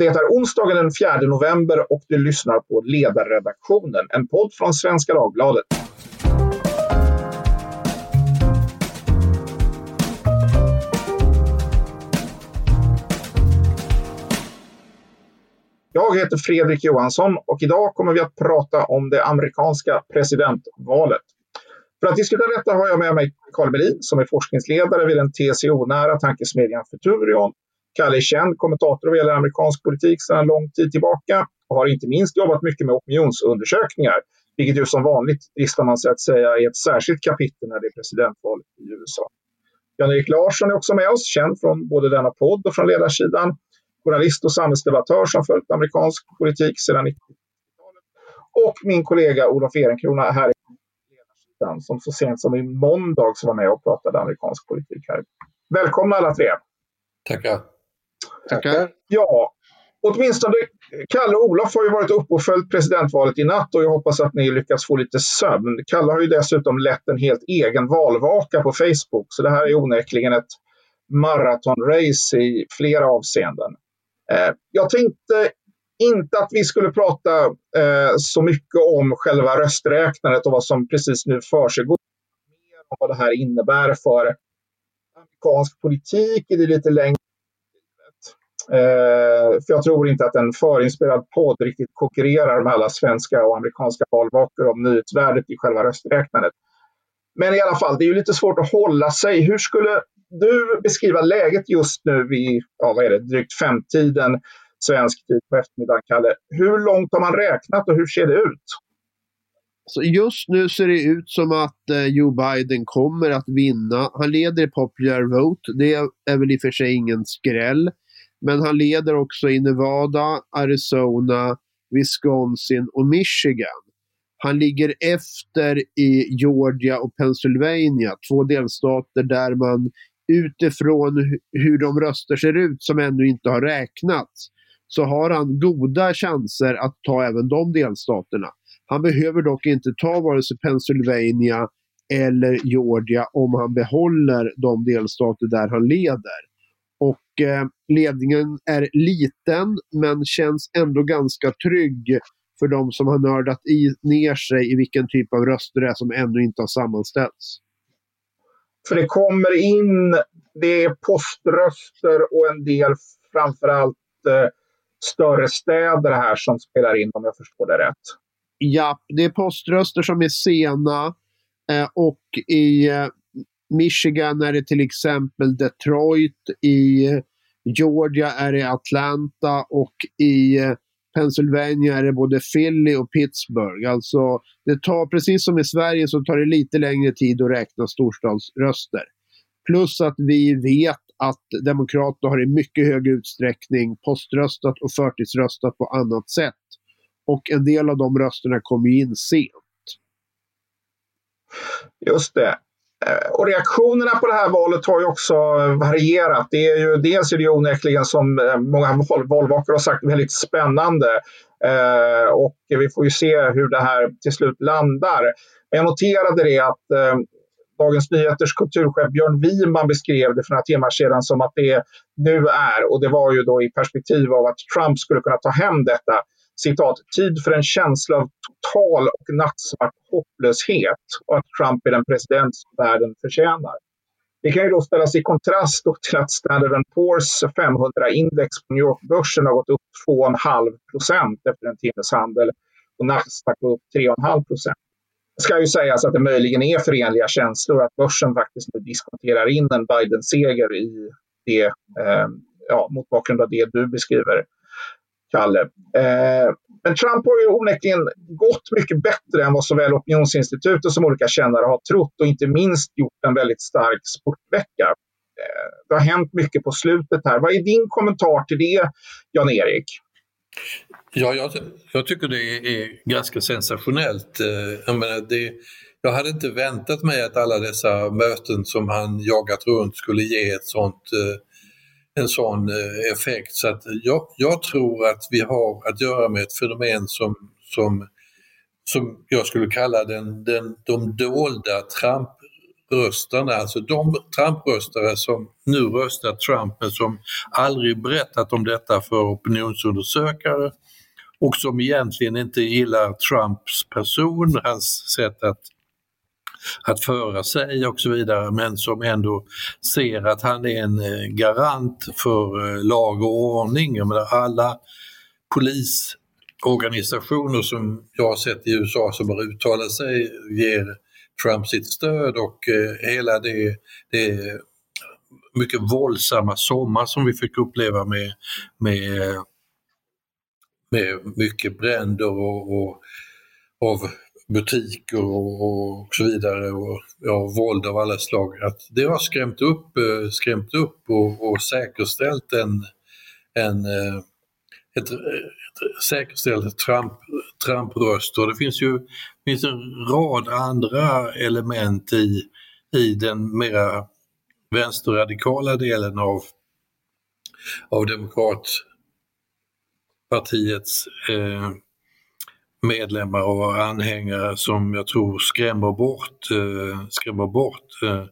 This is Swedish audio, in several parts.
Det är onsdagen den 4 november och du lyssnar på Ledarredaktionen, en podd från Svenska Dagbladet. Jag heter Fredrik Johansson och idag kommer vi att prata om det amerikanska presidentvalet. För att diskutera detta har jag med mig Carl Melin som är forskningsledare vid den TCO-nära tankesmedjan Futurion. Kalle är känd kommentator vad gäller amerikansk politik sedan lång tid tillbaka och har inte minst jobbat mycket med opinionsundersökningar, vilket ju som vanligt dristar man sig att säga är ett särskilt kapitel när det är presidentval i USA. Jan-Erik Larsson är också med oss, känd från både denna podd och från ledarsidan. Journalist och samhällsdebattör som följt amerikansk politik sedan 90-talet. Och min kollega Olof Ehrenkrona här i ledarsidan som så sent som i måndags var med och pratade amerikansk politik här. Välkomna alla tre! Tackar! Tackar! Eh, ja, åtminstone Kalle och Olof har ju varit uppe och följt presidentvalet i natt och jag hoppas att ni lyckas få lite sömn. Kalle har ju dessutom lett en helt egen valvaka på Facebook, så det här är onekligen ett maratonrace i flera avseenden. Eh, jag tänkte inte att vi skulle prata eh, så mycket om själva rösträknandet och vad som precis nu försiggår. Mer om vad det här innebär för amerikansk politik i det lite längre Eh, för jag tror inte att en förinspelad podd riktigt konkurrerar med alla svenska och amerikanska valvakor om nyhetsvärdet i själva rösträknandet. Men i alla fall, det är ju lite svårt att hålla sig. Hur skulle du beskriva läget just nu vid, ja vad är det, drygt femtiden svensk tid på eftermiddagen, Kalle? Hur långt har man räknat och hur ser det ut? Så just nu ser det ut som att eh, Joe Biden kommer att vinna. Han leder i popular vote. Det är väl i och för sig ingen skräll. Men han leder också i Nevada, Arizona, Wisconsin och Michigan. Han ligger efter i Georgia och Pennsylvania, två delstater där man utifrån hur de röster ser ut som ännu inte har räknats så har han goda chanser att ta även de delstaterna. Han behöver dock inte ta vare sig Pennsylvania eller Georgia om han behåller de delstater där han leder. Och eh, ledningen är liten men känns ändå ganska trygg för de som har nördat i, ner sig i vilken typ av röster det är som ännu inte har sammanställts. För det kommer in, det är poströster och en del framförallt eh, större städer här som spelar in om jag förstår det rätt. Ja, det är poströster som är sena eh, och i eh, Michigan är det till exempel Detroit, i Georgia är det Atlanta och i eh, Pennsylvania är det både Philly och Pittsburgh. Alltså, det tar, precis som i Sverige så tar det lite längre tid att räkna storstadsröster. Plus att vi vet att Demokraterna har i mycket hög utsträckning poströstat och förtidsröstat på annat sätt. Och en del av de rösterna kommer in sent. Just det. Eh, och reaktionerna på det här valet har ju också eh, varierat. Det är ju, dels är det ju onekligen som eh, många valvakare har sagt väldigt spännande. Eh, och vi får ju se hur det här till slut landar. Men jag noterade det att eh, Dagens Nyheters kulturchef Björn Wiman beskrev det för några timmar sedan som att det nu är, och det var ju då i perspektiv av att Trump skulle kunna ta hem detta, citat, tid för en känsla av total och nattsvart hopplöshet och att Trump är den president som världen förtjänar. Det kan ju då ställas i kontrast till att Standard Poor's 500-index på New York-börsen har gått upp 2,5 procent efter en timmes handel och Nasdaq går upp 3,5 procent. Det ska ju sägas att det möjligen är förenliga känslor att börsen faktiskt nu diskonterar in en Biden-seger i det, eh, ja, mot bakgrund av det du beskriver. Kalle. Eh, men Trump har ju onekligen gått mycket bättre än vad såväl opinionsinstituten som olika kännare har trott och inte minst gjort en väldigt stark sportvecka. Eh, det har hänt mycket på slutet här. Vad är din kommentar till det, Jan-Erik? Ja, jag, jag, tycker det är ganska sensationellt. Eh, jag, menar, det, jag hade inte väntat mig att alla dessa möten som han jagat runt skulle ge ett sånt eh, en sån eh, effekt. Så att jag, jag, tror att vi har att göra med ett fenomen som, som, som jag skulle kalla den, den, de dolda Trump Trump-röstarna, alltså de Trump-röstare som nu röstar Trump men som aldrig berättat om detta för opinionsundersökare och som egentligen inte gillar Trumps person, hans sätt att att föra sig och så vidare, men som ändå ser att han är en eh, garant för eh, lag och ordning. Jag menar, alla polisorganisationer som jag har sett i USA som har uttalat sig ger Trump sitt stöd och eh, hela det, det mycket våldsamma sommar som vi fick uppleva med, med, med mycket bränder och, och av butiker och, och, så vidare och ja, våld av alla slag. Att det har skrämt upp, eh, skrämt upp och, och säkerställt en, en, eh, ett, ett säkerställt Trump, Trump-röst. Och det finns ju finns en rad andra element i, i den mera vänsterradikala delen av, av Demokratpartiets eh, medlemmar och anhängare som jag tror skrämmer bort, eh, skrämmer bort eh,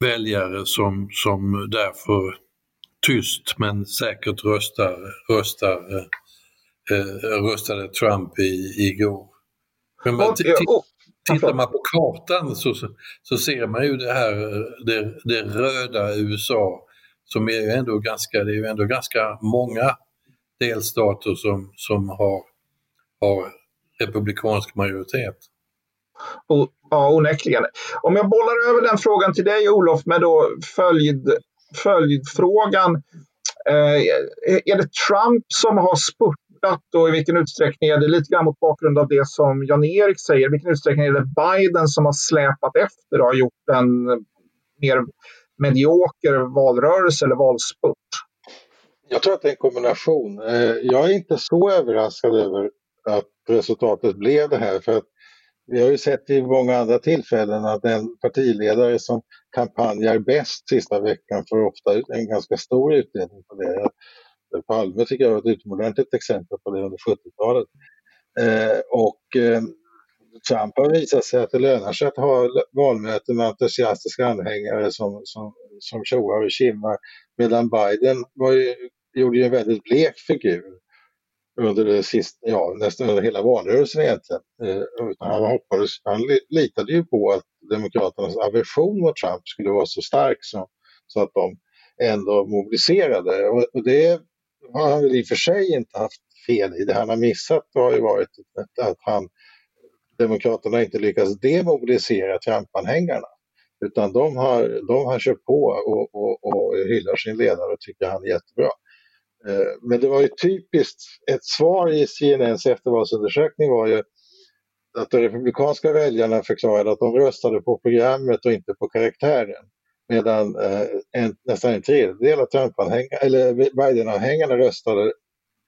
väljare som, som därför tyst men säkert röstar, röstar, eh, röstade Trump i, igår. Men man, tittar man på kartan så, så ser man ju det här det, det röda USA som är ju ändå ganska, det är ju ändå ganska många delstater som, som har har republikansk majoritet. Och, ja, onekligen. Om jag bollar över den frågan till dig Olof med då följd, följdfrågan. Eh, är det Trump som har spurtat och i vilken utsträckning är det lite grann mot bakgrund av det som Jan-Erik säger, i vilken utsträckning är det Biden som har släpat efter och har gjort en mer medioker valrörelse eller valspurt? Jag tror att det är en kombination. Eh, jag är inte så överraskad över att resultatet blev det här. För att vi har ju sett i många andra tillfällen att den partiledare som kampanjar bäst sista veckan får ofta en ganska stor utdelning på det. Palme tycker jag var ett utomordentligt exempel på det under 70-talet. Eh, och eh, Trump har visat sig att det lönar sig att ha valmöten med entusiastiska anhängare som, som, som tjoar och kimmar. Medan Biden var ju, gjorde ju en väldigt blek figur under det sista, ja, nästan under hela valrörelsen egentligen. Eh, han, hoppades, han litade ju på att Demokraternas aversion mot Trump skulle vara så stark så, så att de ändå mobiliserade. Och, och det har han väl i och för sig inte haft fel i. Det han har missat har ju varit att han, Demokraterna inte lyckats demobilisera Trump-anhängarna. Utan de har, de har kört på och, och, och hyllar sin ledare och tycker han är jättebra. Eh, men det var ju typiskt, ett svar i CNNs eftervalsundersökning var ju att de republikanska väljarna förklarade att de röstade på programmet och inte på karaktären. Medan eh, en, nästan en tredjedel av Biden-anhängarna röstade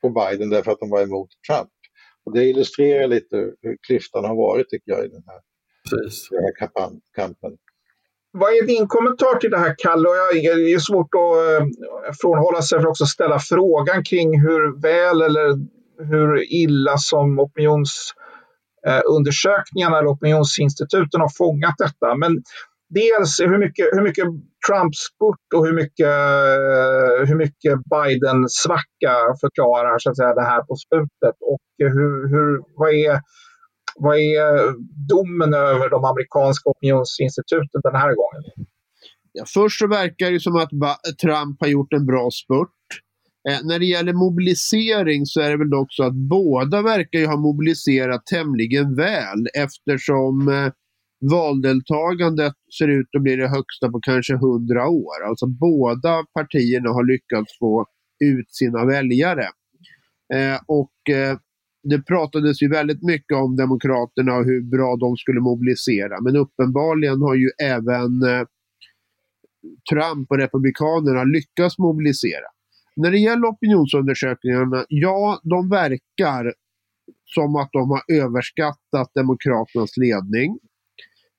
på Biden därför att de var emot Trump. Och det illustrerar lite hur klyftan har varit tycker jag i den här, den här kampen. Vad är din kommentar till det här, Kalle? Och det är svårt att eh, frånhålla sig för att ställa frågan kring hur väl eller hur illa som opinionsundersökningarna eh, eller opinionsinstituten har fångat detta. Men dels hur mycket, hur mycket Trump-spurt och hur mycket, eh, hur mycket Biden-svacka förklarar så att säga, det här på slutet. Och hur, hur, vad är vad är domen över de amerikanska opinionsinstituten den här gången? Ja, först så verkar det som att Trump har gjort en bra spurt. Eh, när det gäller mobilisering så är det väl dock så att båda verkar ju ha mobiliserat tämligen väl eftersom eh, valdeltagandet ser ut att bli det högsta på kanske hundra år. Alltså båda partierna har lyckats få ut sina väljare. Eh, och eh, det pratades ju väldigt mycket om Demokraterna och hur bra de skulle mobilisera. Men uppenbarligen har ju även eh, Trump och Republikanerna lyckats mobilisera. När det gäller opinionsundersökningarna, ja, de verkar som att de har överskattat Demokraternas ledning.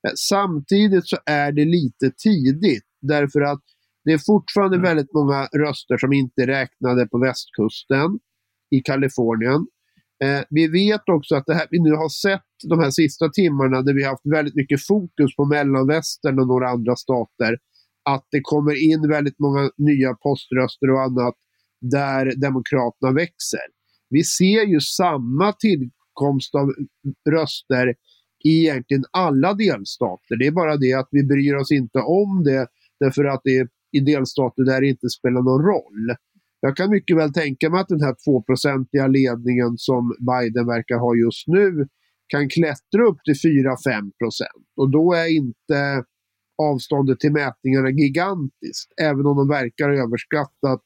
Eh, samtidigt så är det lite tidigt därför att det är fortfarande mm. väldigt många röster som inte räknade på västkusten i Kalifornien. Eh, vi vet också att det här vi nu har sett de här sista timmarna där vi har haft väldigt mycket fokus på mellanvästern och några andra stater. Att det kommer in väldigt många nya poströster och annat där Demokraterna växer. Vi ser ju samma tillkomst av röster i egentligen alla delstater. Det är bara det att vi bryr oss inte om det därför att det är i delstater där det inte spelar någon roll. Jag kan mycket väl tänka mig att den här 2-procentiga ledningen som Biden verkar ha just nu kan klättra upp till 4-5 procent. Och då är inte avståndet till mätningarna gigantiskt. Även om de verkar ha överskattat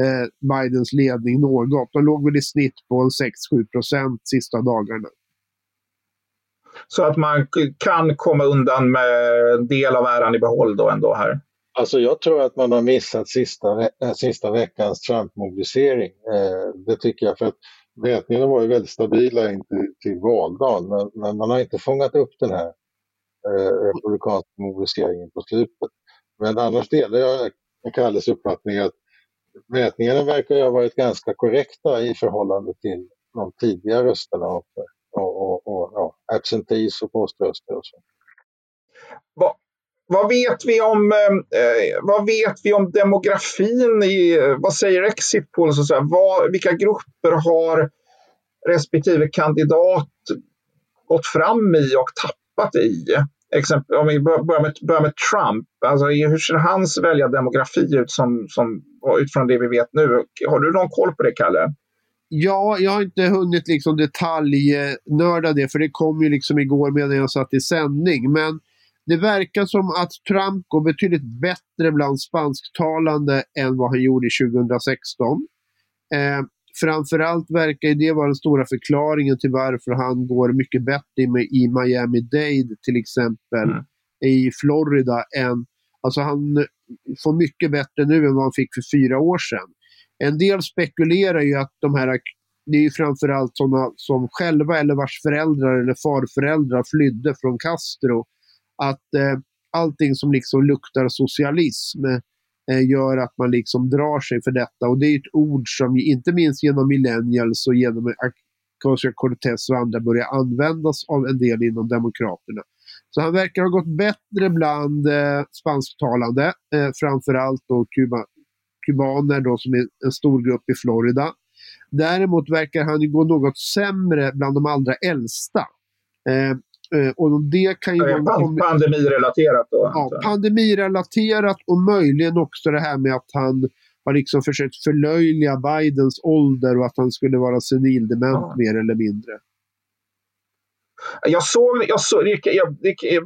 eh, Bidens ledning något. De låg väl i snitt på 6-7 procent sista dagarna. Så att man kan komma undan med en del av äran i behåll då ändå här? Alltså jag tror att man har missat sista, äh, sista veckans Trump-mobilisering. Eh, det tycker jag. för att Mätningarna var ju väldigt stabila in till, till valdagen men, men, man har inte fångat upp den här eh, republikanska mobiliseringen på slutet. Men annars delar jag Kalles uppfattning att mätningarna verkar ju ha varit ganska korrekta i förhållande till de tidiga rösterna och, och, och, och ja, absentees och poströster och så. Vad, vad vet vi om, eh, eh, vad vet vi om demografin? I, vad säger exit polls? Och så här, vad, vilka grupper har respektive kandidat gått fram i och tappat i? Exempel, om vi börjar med, börjar med Trump, alltså, hur ser hans väljardemografi ut som, som, utifrån det vi vet nu? Har du någon koll på det, Kalle? Ja, jag har inte hunnit liksom detaljnörda eh, det, för det kom ju liksom igår medan jag satt i sändning. Men det verkar som att Trump går betydligt bättre bland spansktalande än vad han gjorde 2016. Eh, framförallt verkar det vara den stora förklaringen till varför han går mycket bättre i Miami-Dade till exempel, mm. i Florida. Än, alltså han får mycket bättre nu än vad han fick för fyra år sedan. En del spekulerar ju att de här, det är ju framförallt sådana som själva eller vars föräldrar eller farföräldrar flydde från Castro att eh, allting som liksom luktar socialism eh, gör att man liksom drar sig för detta. Och det är ett ord som inte minst genom millennials och genom Ocasio Cortez och andra börjar användas av en del inom Demokraterna. Så han verkar ha gått bättre bland eh, spansktalande, eh, framförallt då Kuba, kubaner då, som är en stor grupp i Florida. Däremot verkar han gå något sämre bland de allra äldsta. Eh, och det kan ju vara... Pandemirelaterat då? Ja, pandemirelaterat och möjligen också det här med att han har liksom försökt förlöjliga Bidens ålder och att han skulle vara senildement ja. mer eller mindre. Jag såg, jag såg jag, jag,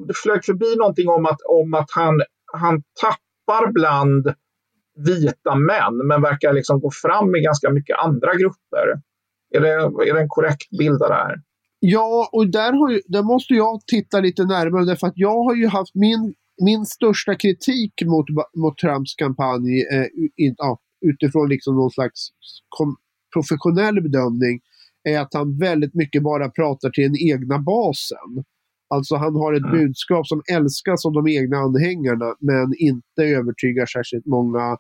det flög förbi någonting om att, om att han, han tappar bland vita män men verkar liksom gå fram med ganska mycket andra grupper. Är det, är det en korrekt bild av det här? Ja, och där, har där måste jag titta lite närmare därför att jag har ju haft min, min största kritik mot, mot Trumps kampanj eh, in, ja, utifrån liksom någon slags kom, professionell bedömning är att han väldigt mycket bara pratar till den egna basen. Alltså han har ett mm. budskap som älskas av de egna anhängarna men inte övertygar särskilt många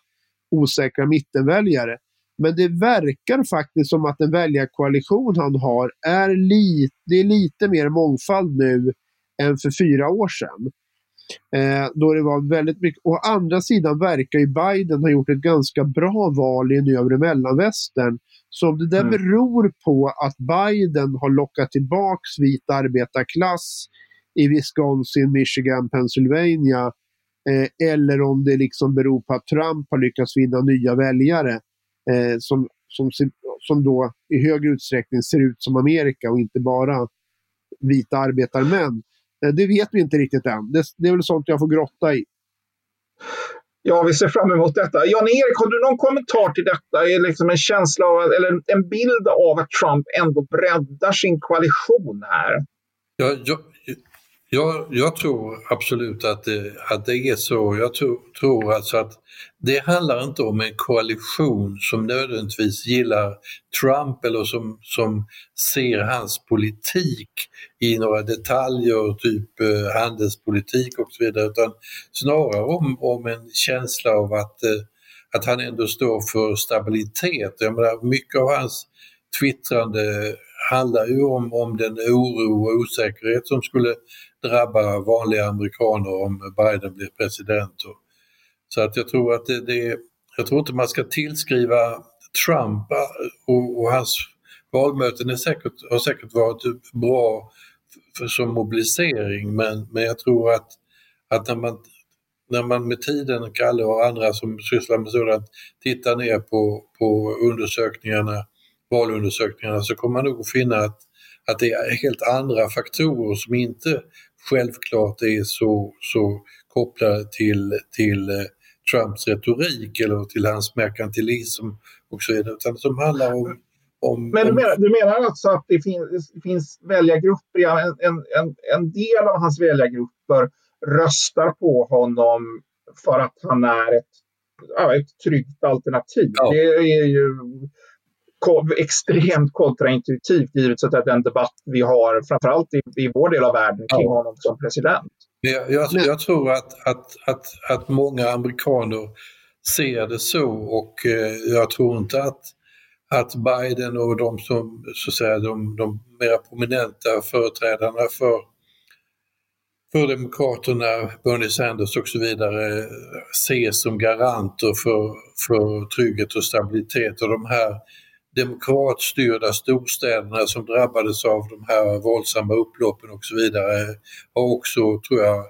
osäkra mittenväljare. Men det verkar faktiskt som att den väljarkoalition han har är, li det är lite mer mångfald nu än för fyra år sedan. Eh, då det var väldigt mycket. Å andra sidan verkar ju Biden ha gjort ett ganska bra val i den övre mellanvästern. Så om det där mm. beror på att Biden har lockat tillbaks vit arbetarklass i Wisconsin, Michigan, Pennsylvania eh, eller om det liksom beror på att Trump har lyckats vinna nya väljare eh, som, som, som då i hög utsträckning ser ut som Amerika och inte bara vita arbetarmän. Eh, det vet vi inte riktigt än. Det, det är väl sånt jag får grotta i. Ja, vi ser fram emot detta. Jan-Erik, har du någon kommentar till detta? Är liksom en känsla av, eller en bild av att Trump ändå breddar sin koalition här? Ja, jag, jag, jag, tror absolut att det, att det är så. Jag tror, tror alltså att det handlar inte om en koalition som nödvändigtvis gillar Trump eller som, som ser hans politik i några detaljer, typ eh, handelspolitik och så vidare, utan snarare om, om en känsla av att, eh, att han ändå står för stabilitet. Jag menar, mycket av hans twittrande handlar ju om, om den oro och osäkerhet som skulle drabba vanliga amerikaner om Biden blir president. Så att jag tror att det, det jag tror inte man ska tillskriva Trump och, och hans valmöten är säkert, har säkert varit bra för, som mobilisering men, men jag tror att, att när, man, när man med tiden, Kalle och andra som sysslar med sådant, tittar ner på, på undersökningarna, valundersökningarna så kommer man nog finna att, att det är helt andra faktorer som inte självklart är så, så kopplade till, till eh, Trumps retorik eller till hans merkantilism och så vidare, utan som handlar om om, Men du menar, du menar alltså att det finns, finns väljargrupper, en, en, en, del av hans väljargrupper röstar på honom för att han är ett, ett tryggt alternativ. Ja. Det är ju extremt kontraintuitivt givet så att den debatt vi har framförallt i, i vår del av världen kring ja. honom som president. Jag, jag, jag, tror att, att, att, att många amerikaner ser det så och eh, jag tror inte att att Biden och de som, så att säga, de, de mera prominenta företrädarna för, för Demokraterna, Bernie Sanders och så vidare, ses som garanter för, för trygghet och stabilitet. Och de här demokratstyrda storstäderna som drabbades av de här våldsamma upploppen och så vidare har också, tror jag,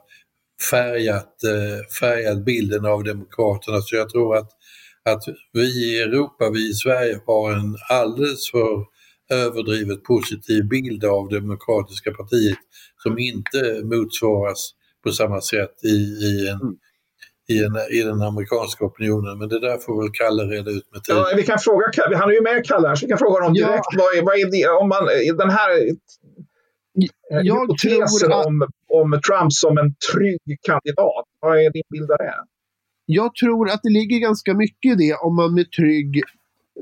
färgat, eh, färgat bilden av Demokraterna. Så jag tror att att vi i Europa, vi i Sverige har en alldeles för överdrivet positiv bild av Demokratiska partiet som inte motsvaras på samma sätt i, i, en, mm i, en, i den amerikanska opinionen. Men det där får väl Kalle reda ut med tiden. Ja, vi kan fråga, han är ju med Kalle här, så vi kan fråga honom direkt. Ja. Vad, är, vad är det, om man, den här jag hypotesen att... om, om Trump som en trygg kandidat, vad är din bild av det? jag tror att det ligger ganska mycket i det om man med trygg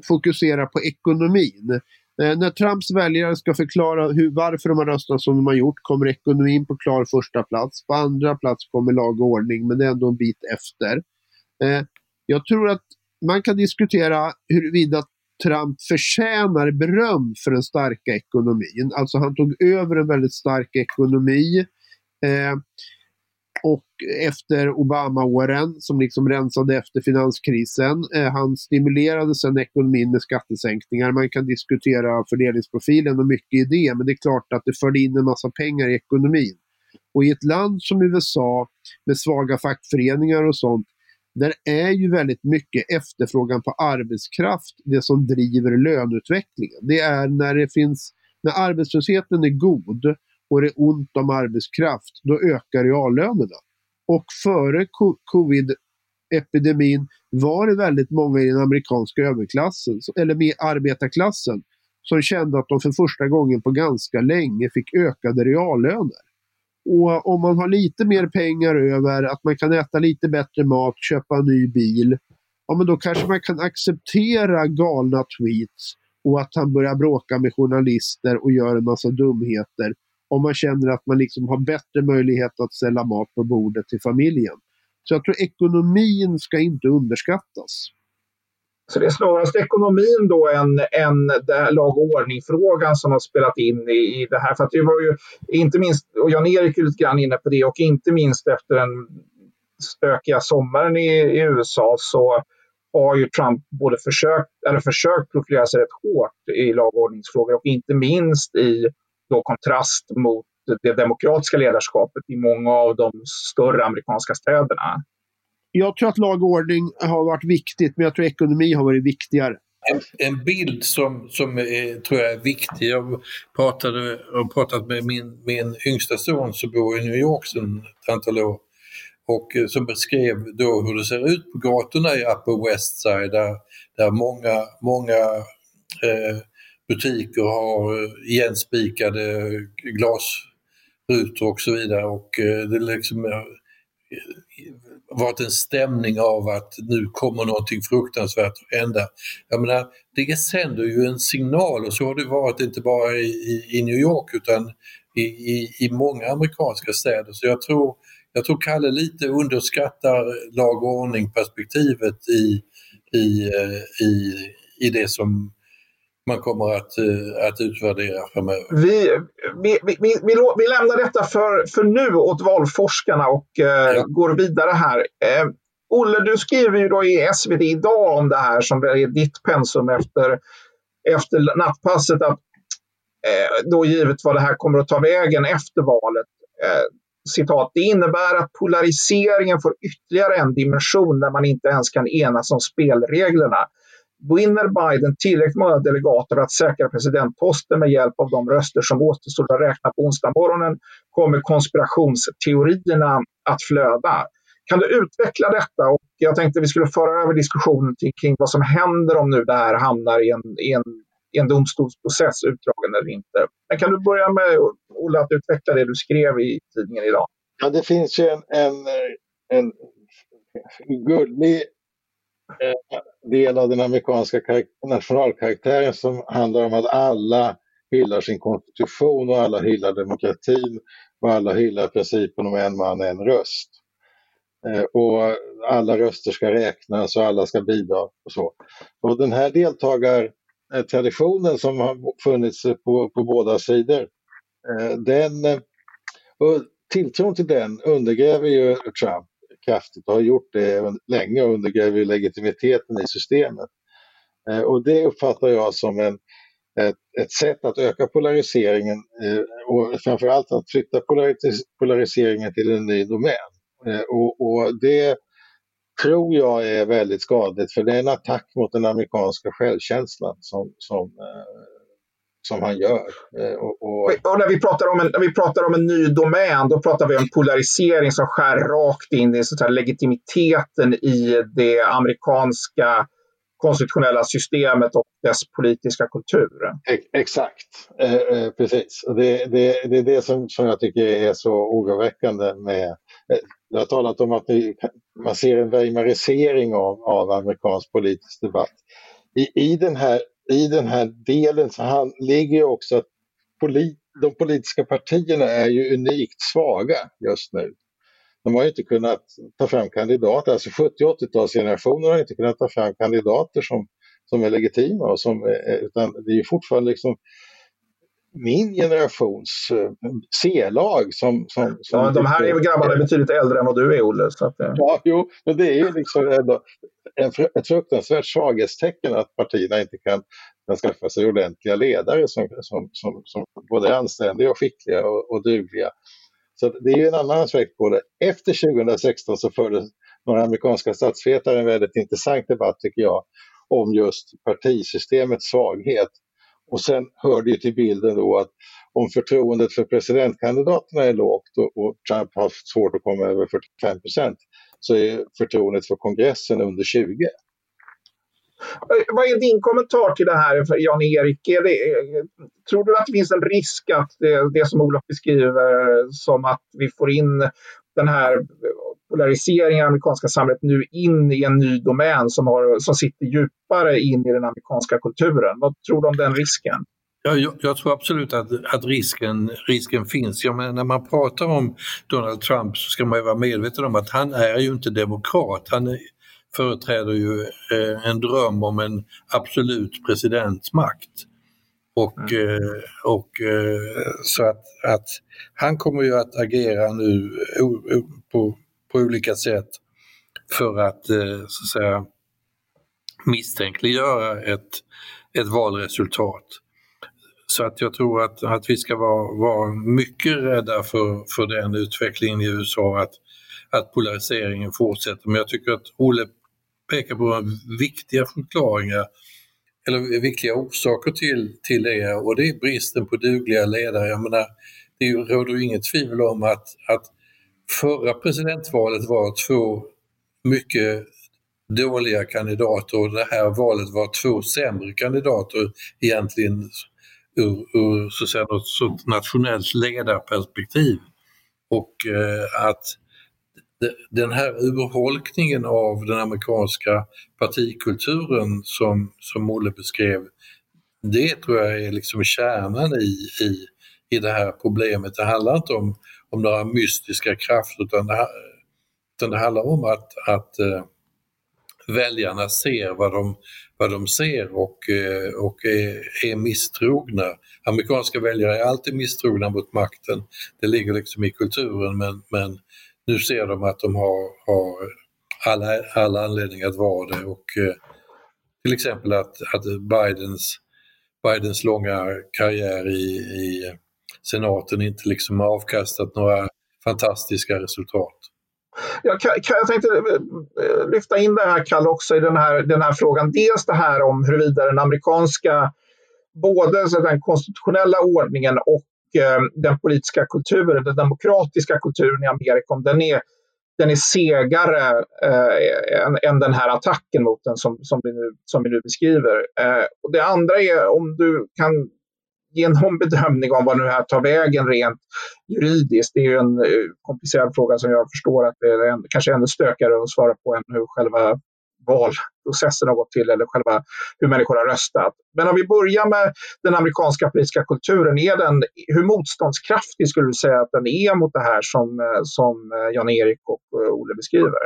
fokuserar på ekonomin. Eh, när Trumps väljare ska förklara hur, varför de har röstat som de har gjort kommer ekonomin på klar första plats. På andra plats kommer lag och ordning, men det är ändå en bit efter. Eh, jag tror att man kan diskutera huruvida Trump förtjänar beröm för den starka ekonomin. Alltså han tog över en väldigt stark ekonomi. Eh, och efter Obama-åren som liksom rensade efter finanskrisen. Eh, han stimulerade sedan ekonomin med skattesänkningar. Man kan diskutera fördelningsprofilen och mycket i det, men det är klart att det förde in en massa pengar i ekonomin. Och i ett land som USA med svaga fackföreningar och sånt, där är ju väldigt mycket efterfrågan på arbetskraft det som driver löneutvecklingen. Det är när det finns, när arbetslösheten är god och det är ont om arbetskraft, då ökar reallönerna. Och före covid-epidemin var det väldigt många i den amerikanska överklassen, eller med arbetarklassen, som kände att de för första gången på ganska länge fick ökade reallöner. Och om man har lite mer pengar över, att man kan äta lite bättre mat, köpa en ny bil, ja men då kanske man kan acceptera galna tweets och att han börjar bråka med journalister och gör en massa dumheter om man känner att man liksom har bättre möjlighet att ställa mat på bordet till familjen. Så jag tror ekonomin ska inte underskattas. Så det är snarast ekonomin då än, än lag och ordning-frågan som har spelat in i, i det här. För det var ju inte minst, och Jan-Erik är lite grann inne på det, och inte minst efter den stökiga sommaren i, i USA så har ju Trump både försökt, eller försökt profilera sig rätt hårt i lag och ordningsfrågor och inte minst i då kontrast mot det demokratiska ledarskapet i många av de större amerikanska städerna. Jag tror att lag och ordning har varit viktigt, men jag tror ekonomi har varit viktigare. En, en bild som, som är, tror jag är viktig, jag pratade, har pratat med min, min yngsta son som bor i New York sedan ett antal år och eh, som beskrev då hur det ser ut på gatorna i Upper West Side där, där många, många eh, butiker har eh, igenspikade glasrutor och så vidare och eh, det liksom eh, varit en stämning av att nu kommer någonting fruktansvärt att hända. Jag menar, det sänder ju en signal och så har det varit inte bara i, i New York utan i, i, i många amerikanska städer. Så jag tror, jag tror Kalle lite underskattar lag och ordning perspektivet i, i, i, i det som man kommer att, eh, att utvärdera framöver. Vi, vi, vi, vi, vi lämnar detta för, för nu åt valforskarna och eh, ja. går vidare här. Eh, Olle, du skriver ju då i SvD idag om det här som är ditt pensum efter, efter nattpasset att eh, då givet vad det här kommer att ta vägen efter valet. Eh, citat, det innebär att polariseringen får ytterligare en dimension när man inte ens kan enas om spelreglerna. Vinner Biden tillräckligt många delegater för att säkra presidentposten med hjälp av de röster som återstår att räkna på onsdag morgonen kommer konspirationsteorierna att flöda. Kan du utveckla detta? Och jag tänkte vi skulle föra över diskussionen kring vad som händer om nu det här hamnar i en, i en, i en domstolsprocess, utdragen eller inte. Men kan du börja med, Olle, att utveckla det du skrev i tidningen idag? Ja, det finns ju en, en, en gullig Eh, del av den amerikanska nationalkaraktären som handlar om att alla hyllar sin konstitution och alla hyllar demokratin och alla hyllar principen om en man, en röst. Eh, och alla röster ska räknas och alla ska bidra och så. Och den här deltagartraditionen som har funnits på, på båda sidor, eh, den, och tilltron till den undergräver ju Trump kraftigt och har gjort det länge och undergräver legitimiteten i systemet. Eh, och det uppfattar jag som en, ett, ett sätt att öka polariseringen eh, och framförallt att flytta polariseringen till en ny domän. Eh, och, och, det tror jag är väldigt skadligt för det är en attack mot den amerikanska självkänslan som, som, eh, som han gör. Eh, och, och... och, när, vi pratar om en, när vi pratar om en ny domän, då pratar vi om polarisering som skär rakt in i så legitimiteten i det amerikanska konstitutionella systemet och dess politiska kultur. Exakt, eh, eh, precis. Det, det, det, är det som, som jag tycker är så oroväckande med... Eh, jag har talat om att man ser en weimarisering av, av amerikansk politisk debatt. I, i, den här, i den här delen så han, ligger också att polit, de politiska partierna är ju unikt svaga just nu de har inte kunnat ta fram kandidater, alltså 70 80-talsgenerationen har inte kunnat ta fram kandidater som, som är legitima. Och som, utan det är fortfarande liksom min generations eh, C-lag som, som, som... Ja, de här är grabbarna är betydligt äldre än vad du är, Olle. Så att, ja. ja, jo, men det är ju liksom ändå en, ett fruktansvärt svaghetstecken att partierna inte kan, kan skaffa sig ordentliga ledare som, som, som, som både är anständiga och skickliga och, och dugliga. Så det är en annan aspekt på det. Efter 2016 så förde några amerikanska statsvetare en väldigt intressant debatt tycker jag om just partisystemets svaghet. Och sen hör det till bilden då att om förtroendet för presidentkandidaterna är lågt och, och Trump har haft svårt att komma över 45 procent så är förtroendet för kongressen under 20. Eh, vad är din kommentar till det här, Jan-Erik? Eh, tror du att det finns en risk att det, det som Olof beskriver eh, som att vi får in den här polariseringen i amerikanska samhället nu in i en ny domän som, har, som sitter djupare in i den amerikanska kulturen. Vad tror du om den risken? Ja, jag, jag, tror absolut att, att risken, risken finns. Jag menar, när man pratar om Donald Trump så ska man ju vara medveten om att han är ju inte demokrat. Han är, företräder ju eh, en dröm om en absolut presidentsmakt. Och, mm. eh, och eh, så att, att han kommer ju att agera nu på, på olika sätt för att, eh, så att säga, misstänkliggöra ett, ett valresultat. Så att jag tror att, att vi ska vara, vara mycket rädda för, för den utvecklingen i USA, att, att polariseringen fortsätter. Men jag tycker att Olle pekar på viktiga förklaringar eller viktiga orsaker till, till det och det är bristen på dugliga ledare. Jag menar, det råder ju inget tvivel om att, att förra presidentvalet var två mycket dåliga kandidater och det här valet var två sämre kandidater egentligen ur, ur så att säga, något nationellt ledarperspektiv. Och eh, att den här urholkningen av den amerikanska partikulturen som, som Olle beskrev, det tror jag är liksom kärnan i, i, i det här problemet. Det handlar inte om, om några mystiska krafter utan det, utan det handlar om att, att, eh, väljarna ser vad de, vad de ser och, eh, och är, är misstrogna. Amerikanska väljare är alltid misstrogna mot makten. Det ligger liksom i kulturen men, men nu ser de att de har, har alla, alla anledningar att vara det. Och, eh, till exempel att, att Bidens, Bidens långa karriär i, i senaten inte liksom avkastat några fantastiska resultat. Jag, jag tänkte eh, eh, lyfta in det här, Kalle, också i den här, den här frågan. Dels det här om huruvida den amerikanska, både så den konstitutionella ordningen och Eh, den politiska kulturen, den demokratiska kulturen i Amerika, om den är, den är segare eh, än, än, den här attacken mot den som, som, vi, nu, som vi nu beskriver. Eh, och det andra är om du kan ge någon bedömning om vad nu här tar vägen rent juridiskt. Det är ju en eh, komplicerad fråga som jag förstår att det är en, kanske ännu stökigare att svara på än hur själva valprocessen har gått till eller själva hur människor har röstat. Men om vi börjar med den amerikanska politiska kulturen, är den, hur motståndskraftig skulle du säga att den är mot det här som, som Jan-Erik och eh, Olle beskriver?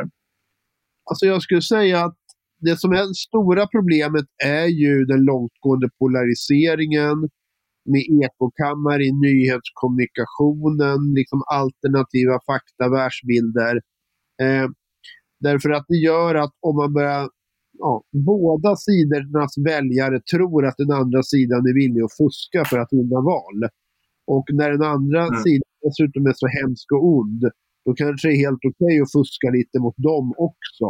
Alltså jag skulle säga att det som är det stora problemet är ju den långtgående polariseringen, med ekokammare i nyhetskommunikationen, liksom alternativa fakta, världsbilder. Eh, därför att det gör att om man börjar ja, båda sidornas väljare tror att den andra sidan är villig att fuska för att vinna val. Och när den andra mm. sidan dessutom är så hemsk och ond, då kanske det är helt okej okay att fuska lite mot dem också.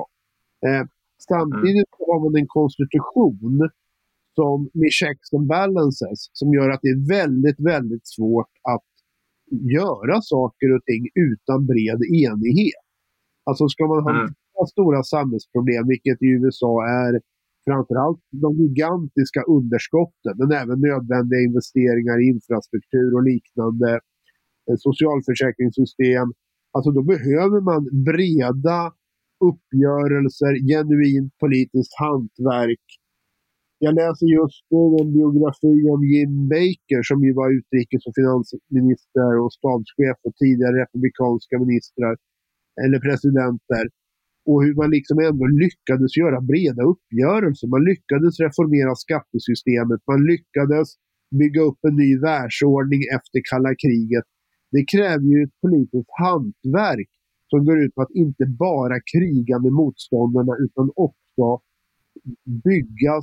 Eh, samtidigt mm. har man en konstitution som med checks and balances som gör att det är väldigt, väldigt svårt att göra saker och ting utan bred enighet. Alltså ska man hantera mm stora samhällsproblem, vilket i USA är framförallt de gigantiska underskotten, men även nödvändiga investeringar i infrastruktur och liknande eh, socialförsäkringssystem. Alltså då behöver man breda uppgörelser, genuint politiskt hantverk jag läser just nu en biografi om Jim Baker som ju var utrikes och finansminister och stabschef och tidigare republikanska ministrar eller presidenter. Och hur man liksom ändå lyckades göra breda uppgörelser. Man lyckades reformera skattesystemet. Man lyckades bygga upp en ny världsordning efter kalla kriget. Det kräver ju ett politiskt hantverk som går ut på att inte bara kriga med motståndarna utan också bygga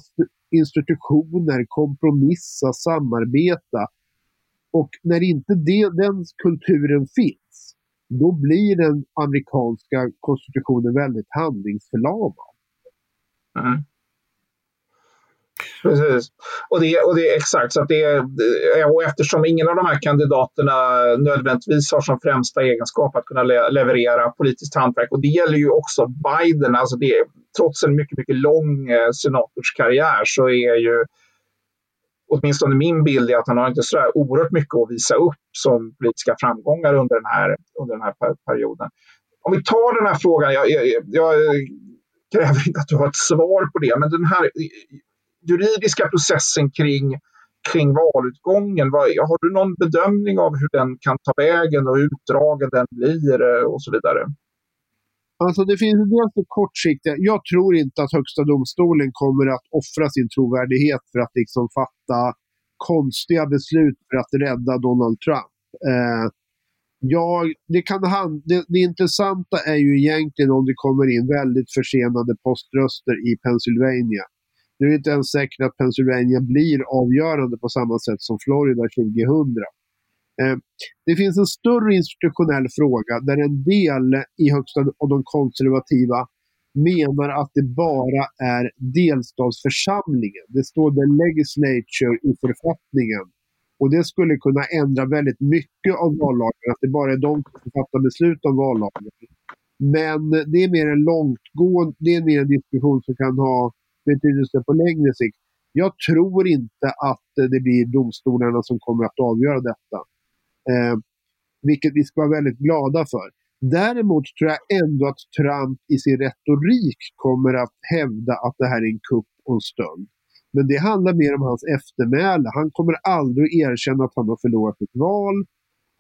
institutioner, kompromissa, samarbeta. Och när inte det, den kulturen finns, då blir den amerikanska konstitutionen väldigt handlingsförlamad. Mm. Precis. Och det, och det är exakt så att det eh, och eftersom ingen av de här kandidaterna nödvändigtvis har som främsta egenskap att kunna le leverera politiskt hantverk och det gäller ju också Biden, alltså det, trots en mycket, mycket lång eh, senatorskarriär så är ju åtminstone min bild är att han har inte så oerhört mycket att visa upp som politiska framgångar under den här, under den här perioden. Om vi tar den här frågan, jag, jag, jag kräver inte att du har ett svar på det, men den här juridiska processen kring, kring valutgången, vad, har du någon bedömning av hur den kan ta vägen och hur utdragen den blir eh, och så vidare? Alltså det finns dels det kortsiktiga. Jag tror inte att Högsta domstolen kommer att offra sin trovärdighet för att liksom fatta konstiga beslut för att rädda Donald Trump. Eh, jag, det, kan hand, det, det intressanta är ju egentligen om det kommer in väldigt försenade poströster i Pennsylvania. Nu är det inte ens säkert att Pennsylvania blir avgörande på samma sätt som Florida 2000. Eh, det finns en större institutionell fråga där en del i högsta av de konservativa menar att det bara är delstatsförsamlingen. Det står the legislature i författningen. Och det skulle kunna ändra väldigt mycket av vallagen, att det bara är de som fattar beslut om vallagen. Men det är mer en långtgående, det är mer en diskussion som kan ha betydelse på längre sikt. Jag tror inte att det blir domstolarna som kommer att avgöra detta. Eh, vilket vi ska vara väldigt glada för. Däremot tror jag ändå att Trump i sin retorik kommer att hävda att det här är en kupp och en stöld. Men det handlar mer om hans eftermäle. Han kommer aldrig att erkänna att han har förlorat ett val.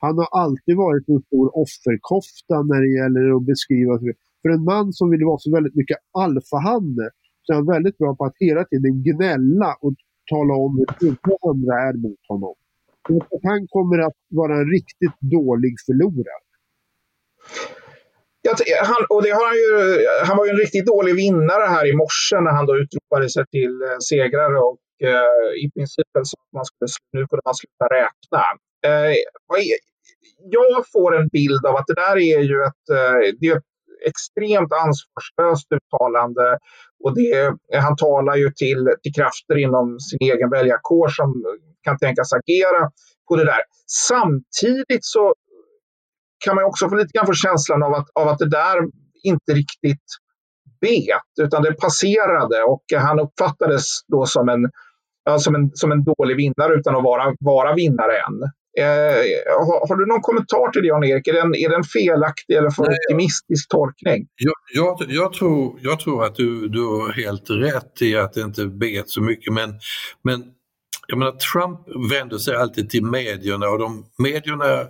Han har alltid varit en stor offerkofta när det gäller att beskriva För en man som vill vara så väldigt mycket alfahanne så är han väldigt bra på att hela tiden gnälla och tala om hur andra är mot honom. Han kommer att vara en riktigt dålig förlorare. Han, och det har han, ju, han var ju en riktigt dålig vinnare här i morse när han då utropade sig till eh, segrare och eh, i princip så att man skulle, nu kunde man sluta räkna. Eh, jag får en bild av att det där är ju ett, eh, det är ett extremt ansvarslöst uttalande och det, han talar ju till, till krafter inom sin egen väljarkår som kan tänkas agera på det där. Samtidigt så kan man också få lite grann få känslan av att, av att det där inte riktigt bet, utan det passerade och han uppfattades då som en, som en, som en dålig vinnare utan att vara, vara vinnare än. Eh, har, har, du någon kommentar till det Jan-Erik? Är, är det en felaktig eller för optimistisk tolkning? Jag, jag, jag, tror, jag tror att du, du har helt rätt i att det inte bet så mycket men, men jag menar, Trump vänder sig alltid till medierna och de, medierna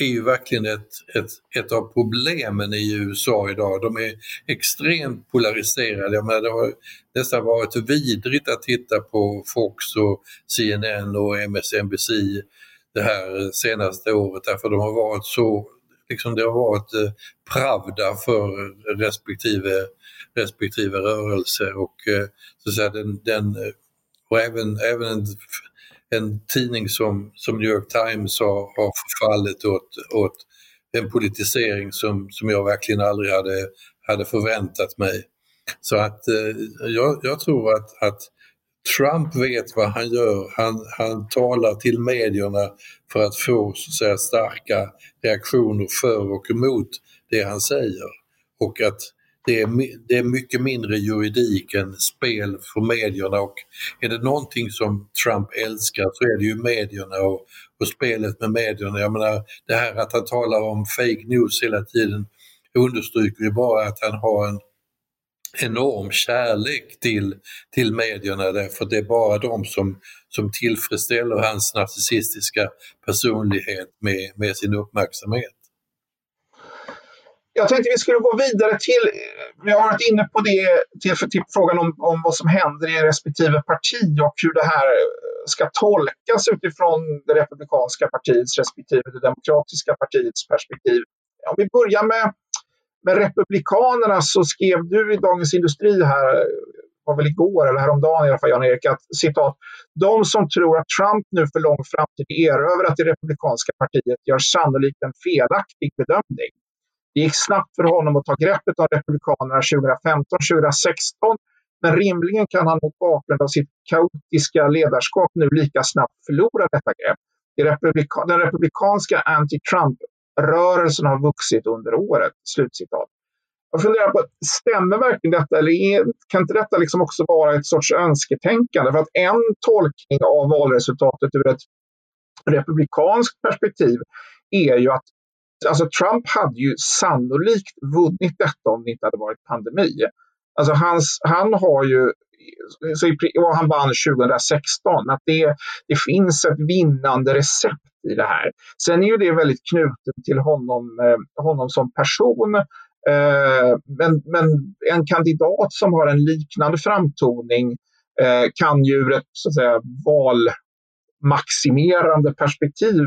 är ju verkligen ett, ett, ett av problemen i USA idag. De är extremt polariserade. Jag menar, det har nästan varit vidrigt att titta på Fox och CNN och MSNBC det här senaste året därför de har varit så, liksom det har varit eh, pravda för respektive, respektive rörelse och eh, så att säga, den, den eh, och även, även en en tidning som, som New York Times har, har förfallit åt, åt en politisering som, som jag verkligen aldrig hade, hade förväntat mig. Så att eh, jag, jag, tror att, att Trump vet vad han gör. Han, han talar till medierna för att få så att säga, starka reaktioner för och emot det han säger. Och att det är, det är mycket mindre juridik än spel för medierna och är det någonting som Trump älskar så är det ju medierna och, och spelet med medierna. Jag menar det här att han talar om fake news hela tiden understryker ju bara att han har en enorm kärlek till, till medierna därför det är bara de som, som tillfredsställer hans narcissistiska personlighet med, med sin uppmärksamhet. Jag tänkte vi skulle gå vidare till, vi har varit inne på det, till, till frågan om, om vad som händer i respektive parti och hur det här ska tolkas utifrån det republikanska partiets respektive det demokratiska partiets perspektiv. Om vi börjar med, med republikanerna så skrev du i Dagens Industri här, var väl igår eller häromdagen i alla fall Jan-Erik, att citat, de som tror att Trump nu för lång framtid erövrat det republikanska partiet gör sannolikt en felaktig bedömning. Det gick snabbt för honom att ta greppet av Republikanerna 2015-2016 men rimligen kan han mot bakgrund av sitt kaotiska ledarskap nu lika snabbt förlora detta grepp. Republika den republikanska anti-Trump-rörelsen har vuxit under året. Slutcitat. Jag funderar på, stämmer verkligen detta eller är, kan inte detta liksom också vara ett sorts önsketänkande? För att en tolkning av valresultatet ur ett republikanskt perspektiv är ju att Alltså Trump hade ju sannolikt vunnit detta om det inte hade varit pandemi. Alltså hans, han har ju, och han vann 2016, att det, det finns ett vinnande recept i det här. Sen är ju det väldigt knutet till honom, eh, honom som person. Eh, men, men en kandidat som har en liknande framtoning eh, kan ju ur ett så att säga, valmaximerande perspektiv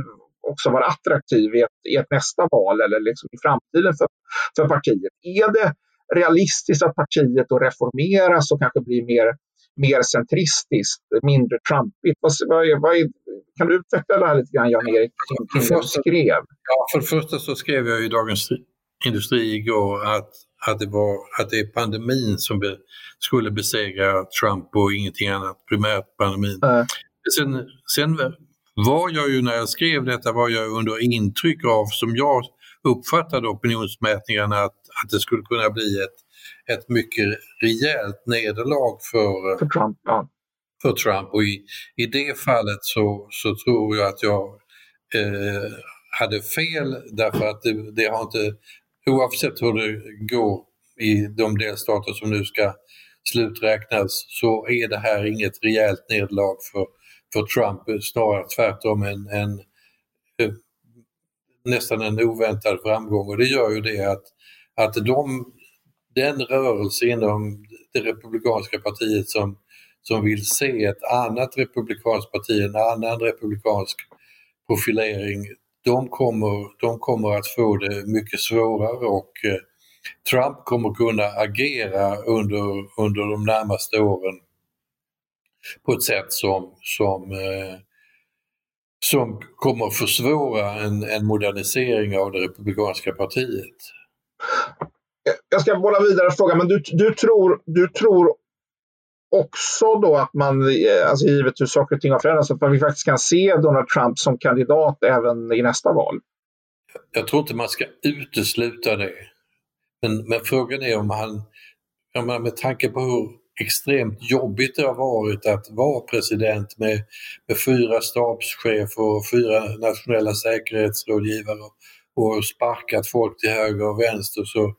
också vara attraktiv i ett, i ett nästa val eller liksom i framtiden för, för partiet. Är det realistiskt att partiet då reformeras och kanske blir mer, mer centristiskt, mindre trumpigt? Vad, vad är, vad är, kan du utveckla det här lite grann, Jan-Erik, kring det du skrev? Ja, för det första så skrev jag i Dagens Industri igår att, att, det, var, att det är pandemin som be, skulle besegra Trump och ingenting annat, primärt pandemin. Äh. Sen, sen var jag ju när jag skrev detta var jag under intryck av, som jag uppfattade opinionsmätningarna, att, att det skulle kunna bli ett, ett mycket rejält nederlag för, för Trump. Ja. För Trump. Och i, i det fallet så, så tror jag att jag eh, hade fel därför att det, det har inte, oavsett hur det går i de delstater som nu ska sluträknas så är det här inget rejält nederlag för för Trump, snarare tvärtom en, en, eh, nästan en oväntad framgång. Och det gör ju det att, att de den rörelse inom det republikanska partiet som, som vill se ett annat republikanskt parti, en annan republikansk profilering, de kommer, de kommer att få det mycket svårare och eh, Trump kommer kunna agera under, under de närmaste åren på ett sätt som, som, eh, som kommer försvåra en, en modernisering av det republikanska partiet. Jag ska bolla vidare frågan, men du, du, tror, du tror också då att man, eh, alltså givet hur saker och ting har förändrats, att vi faktiskt kan se Donald Trump som kandidat även i nästa val? Jag tror inte man ska utesluta det. Men, men frågan är om han, menar, med tanke på hur extremt jobbigt det har varit att vara president med, med fyra stabschefer och fyra nationella säkerhetsrådgivare och sparkat folk till höger och vänster så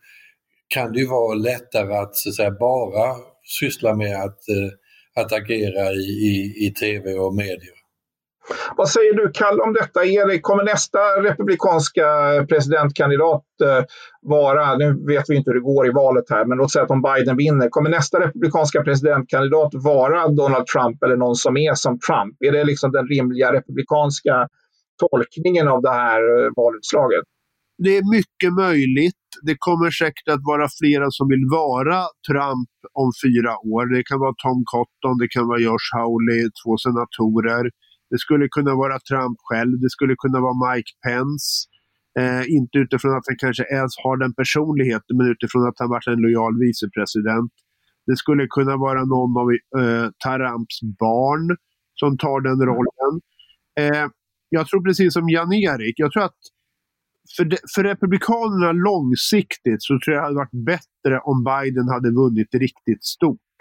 kan det ju vara lättare att, så att säga, bara syssla med att, eh, att agera i, i, i tv och medier. Vad säger du Kalle om detta? Erik, kommer nästa republikanska presidentkandidat eh, vara, nu vet vi inte hur det går i valet här, men låt säga att om Biden vinner, kommer nästa republikanska presidentkandidat vara Donald Trump eller någon som är som Trump? Är det liksom den rimliga republikanska tolkningen av det här eh, valutslaget? Det är mycket möjligt. Det kommer säkert att vara flera som vill vara Trump om fyra år. Det kan vara Tom Cotton, det kan vara Josh Hawley, två senatorer. Det skulle kunna vara Trump själv, det skulle kunna vara Mike Pence. Eh, inte utifrån att han kanske ens har den personligheten, men utifrån att han varit en lojal vicepresident. Det skulle kunna vara någon av eh, Taramps barn som tar den rollen. Eh, jag tror precis som Jan-Erik, jag tror att för, de, för Republikanerna långsiktigt så tror jag det hade varit bättre om Biden hade vunnit riktigt stort.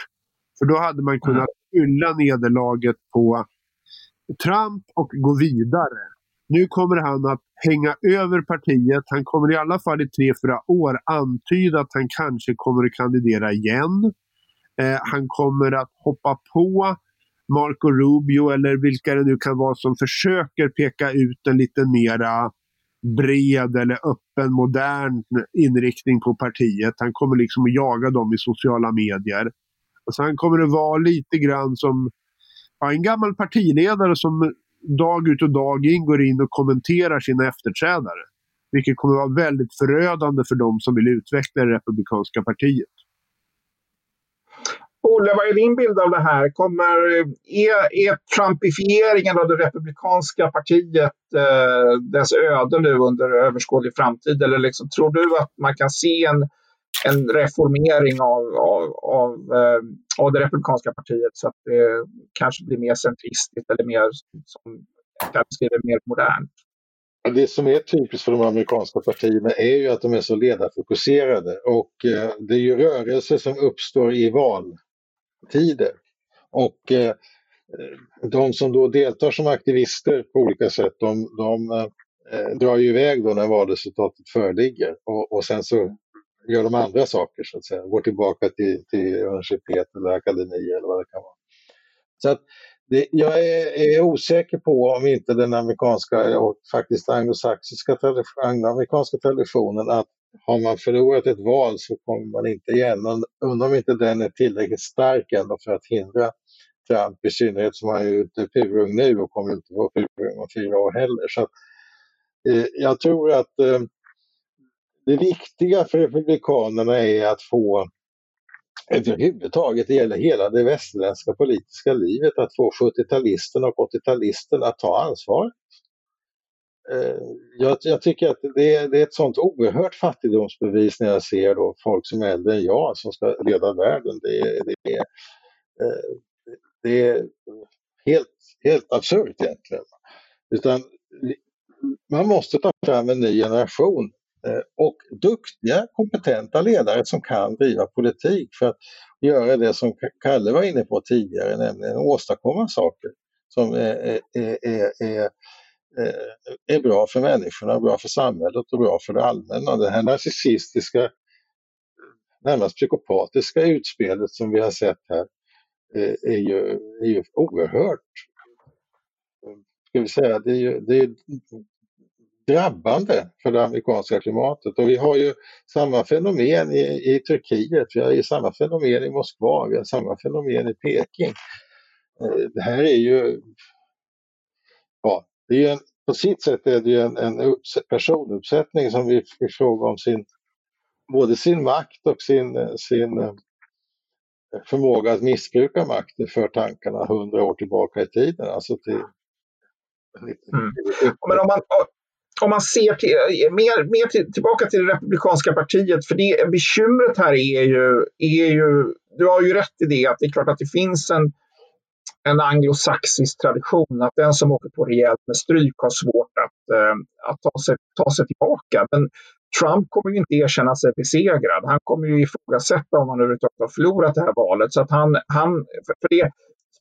För då hade man kunnat fylla nederlaget på Trump och gå vidare. Nu kommer han att hänga över partiet. Han kommer i alla fall i tre, fyra år antyda att han kanske kommer att kandidera igen. Eh, han kommer att hoppa på Marco Rubio eller vilka det nu kan vara som försöker peka ut en lite mera bred eller öppen, modern inriktning på partiet. Han kommer liksom att jaga dem i sociala medier. Alltså, och sen kommer det vara lite grann som ja, en gammal partiledare som dag ut och dag in går in och kommenterar sina efterträdare. Vilket kommer att vara väldigt förödande för de som vill utveckla det republikanska partiet. Olle, vad är din bild av det här? Kommer, är, är trumpifieringen av det republikanska partiet eh, dess öde nu under överskådlig framtid? Eller liksom, tror du att man kan se en, en reformering av, av, av, eh, av det republikanska partiet så att det kanske blir mer centristiskt eller mer, som jag beskriver, mer modernt? Det som är typiskt för de amerikanska partierna är ju att de är så ledarfokuserade och eh, det är ju rörelser som uppstår i valtider. Och eh, de som då deltar som aktivister på olika sätt, de, de eh, drar ju iväg då när valresultatet föreligger och, och sen så gör de andra saker så att säga, går tillbaka till, till universitet eller akademi eller vad det kan vara. Så att det, jag är, är, osäker på om inte den amerikanska och faktiskt anglosaxiska amerikanska traditionen att har man förlorat ett val så kommer man inte igen. Undrar om inte den är tillräckligt stark ändå för att hindra Trump, i synnerhet som han är ute purung nu och kommer inte vara purung om fyra år heller. Så att, eh, jag tror att eh, det viktiga för Republikanerna är att få överhuvudtaget, det gäller hela det västerländska politiska livet, att få 70-talisterna och 80-talisterna att ta ansvar. Eh, jag, jag, tycker att det är, det är, ett sånt oerhört fattigdomsbevis när jag ser då folk som är äldre än jag som ska leda världen. Det, det, är, eh, det är helt, helt absurt egentligen. Utan man måste ta fram en ny generation Eh, och duktiga, kompetenta ledare som kan driva politik för att göra det som Kalle var inne på tidigare, nämligen åstadkomma saker som är, är, är, är eh, är bra för människorna, bra för samhället och bra för det allmänna. Det här narcissistiska, närmast psykopatiska utspelet som vi har sett här eh, är ju, är ju oerhört, ska vi säga, det är, ju, det är drabbande för det amerikanska klimatet. Och vi har ju samma fenomen i, i Turkiet, vi har ju samma fenomen i Moskva, vi har samma fenomen i Peking. Eh, det här är ju, ja, det är ju en, på sitt sätt är det ju en, en personuppsättning som vi i fråga om sin, både sin makt och sin, sin eh, förmåga att missbruka makten för tankarna hundra år tillbaka i tiden. Alltså till, mm. Men om man, om man ser till, eh, mer, mer till, tillbaka till det republikanska partiet, för det bekymret här är ju, är ju, du har ju rätt i det, att det är klart att det finns en, en anglosaxisk tradition att den som åker på rejält med stryk har svårt att, eh, att ta, sig, ta sig tillbaka. Men Trump kommer ju inte erkänna sig besegrad. Han kommer ju ifrågasätta om han överhuvudtaget har förlorat det här valet. Så att han, han, för det,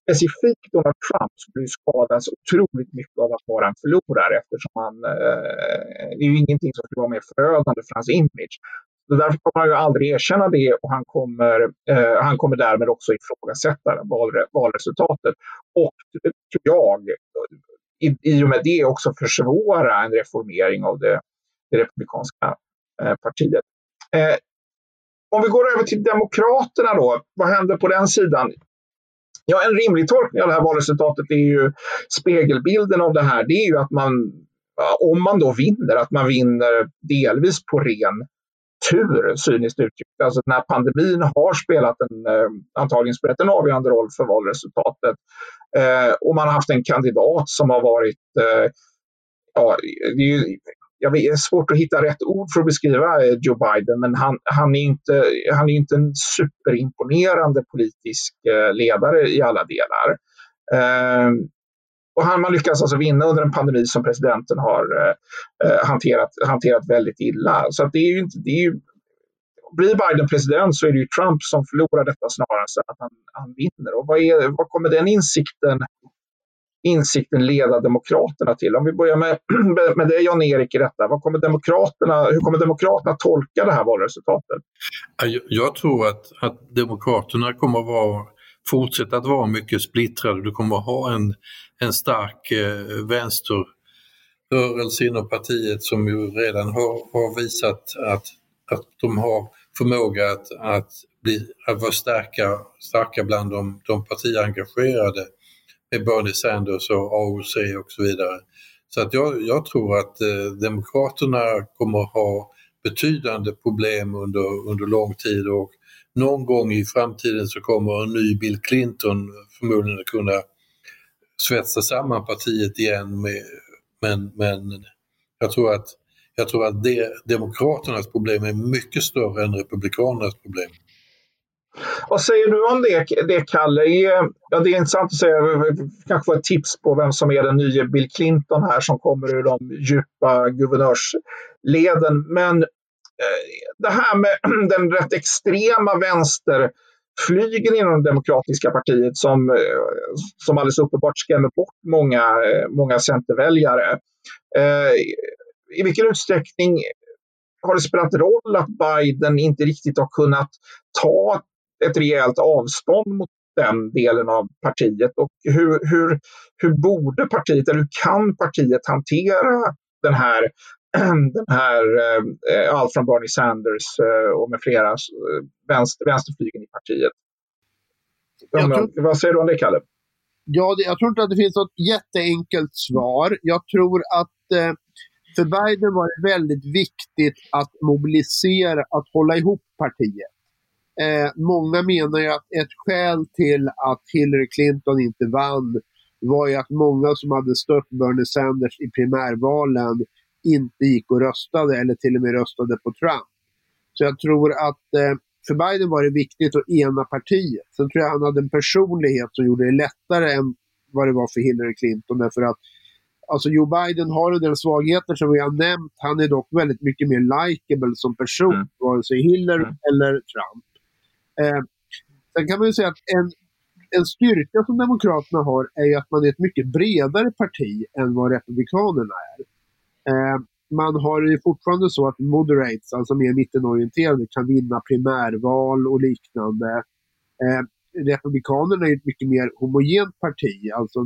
specifikt Donald Trump skulle skadas otroligt mycket av att vara en förlorare eftersom han, eh, det är ju ingenting som skulle vara mer förödande för hans image. Så därför kommer han ju aldrig erkänna det och han kommer, eh, han kommer därmed också ifrågasätta valre, valresultatet. Och eh, tror jag, i, i och med det också försvåra en reformering av det, det republikanska eh, partiet. Eh, om vi går över till Demokraterna då, vad händer på den sidan? Ja, en rimlig tolkning av det här valresultatet är ju spegelbilden av det här. Det är ju att man, om man då vinner, att man vinner delvis på ren tur, cyniskt uttryckt. Alltså den här pandemin har spelat en, eh, antagligen spelat en avgörande roll för valresultatet. Eh, och man har haft en kandidat som har varit eh, ja, det är ju jag vet, det är svårt att hitta rätt ord för att beskriva eh, Joe Biden, men han, han, är, inte, han är inte en superimponerande politisk eh, ledare i alla delar. Eh, och han, man lyckas alltså vinna under en pandemi som presidenten har eh, eh, hanterat, hanterat väldigt illa. Så att det är ju inte, det är ju, blir Biden president så är det ju Trump som förlorar detta snarare än att han, han vinner. Och vad, är, vad kommer den insikten insikten leda Demokraterna till? Om vi börjar med, med dig Jan-Erik i detta, vad kommer Demokraterna, hur kommer Demokraterna tolka det här valresultatet? Jag tror att, att Demokraterna kommer att vara, fortsätta att vara mycket splittrade. Du kommer att ha en, en stark eh, vänsterrörelse inom partiet som ju redan har, har visat att, att de har förmåga att, att, bli, att vara starka, starka bland de, de partiengagerade Bernie Sanders och AOC och så vidare. Så att jag, jag tror att eh, Demokraterna kommer att ha betydande problem under, under lång tid och någon gång i framtiden så kommer en ny Bill Clinton förmodligen att kunna svetsa samman partiet igen. Med, men, men jag tror att, jag tror att det, Demokraternas problem är mycket större än Republikanernas problem. Vad säger du om det, det Kalle? Ja, det är intressant att säga, kanske få ett tips på vem som är den nya Bill Clinton här som kommer ur de djupa guvernörsleden. Men eh, det här med den rätt extrema vänsterflygen inom det demokratiska partiet som, eh, som alldeles uppenbart skrämmer bort många, eh, många centerväljare. Eh, I vilken utsträckning har det spelat roll att Biden inte riktigt har kunnat ta ett rejält avstånd mot den delen av partiet. Och hur, hur, hur borde partiet, eller hur kan partiet hantera den här, den här eh, allt från Bernie Sanders eh, och med flera eh, vänster, vänsterflygen i partiet? Tror, vad säger du om det, Kalle? Ja, det, jag tror inte att det finns något jätteenkelt svar. Jag tror att eh, för Biden var det väldigt viktigt att mobilisera, att hålla ihop partiet. Eh, många menar ju att ett skäl till att Hillary Clinton inte vann var ju att många som hade stött Bernie Sanders i primärvalen inte gick och röstade eller till och med röstade på Trump. Så jag tror att eh, för Biden var det viktigt att ena partiet. Sen tror jag han hade en personlighet som gjorde det lättare än vad det var för Hillary Clinton. Därför att alltså Joe Biden har en del svagheter som vi har nämnt. Han är dock väldigt mycket mer likable som person, mm. vare sig Hillary mm. eller Trump. Eh, sen kan man ju säga att en, en styrka som Demokraterna har är ju att man är ett mycket bredare parti än vad Republikanerna är. Eh, man har ju fortfarande så att moderates, alltså mer mittenorienterade, kan vinna primärval och liknande. Eh, Republikanerna är ett mycket mer homogent parti, alltså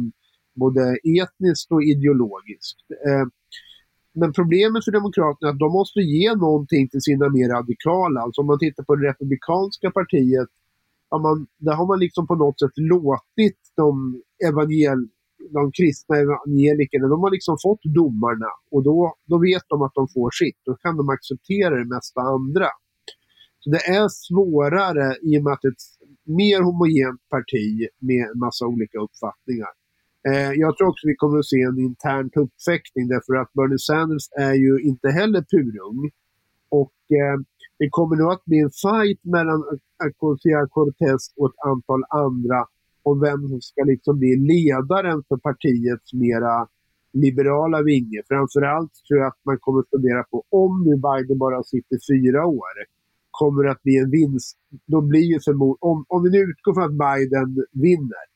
både etniskt och ideologiskt. Eh, men problemet för Demokraterna är att de måste ge någonting till sina mer radikala. Alltså om man tittar på det republikanska partiet, ja, man, där har man liksom på något sätt låtit de, evangel, de kristna evangelikerna, de har liksom fått domarna och då, då vet de att de får sitt. Då kan de acceptera det mesta andra. Så Det är svårare i och med att det är ett mer homogent parti med en massa olika uppfattningar. Eh, jag tror också vi kommer att se en intern tuppfäktning därför att Bernie Sanders är ju inte heller purung. Och eh, det kommer nog att bli en fight mellan Ocasio Cortez och ett antal andra om vem som ska liksom bli ledaren för partiets mera liberala vinge. Framförallt tror jag att man kommer att fundera på om nu Biden bara sitter fyra år, kommer det att bli en vinst. Då blir ju förmod om, om vi nu utgår från att Biden vinner,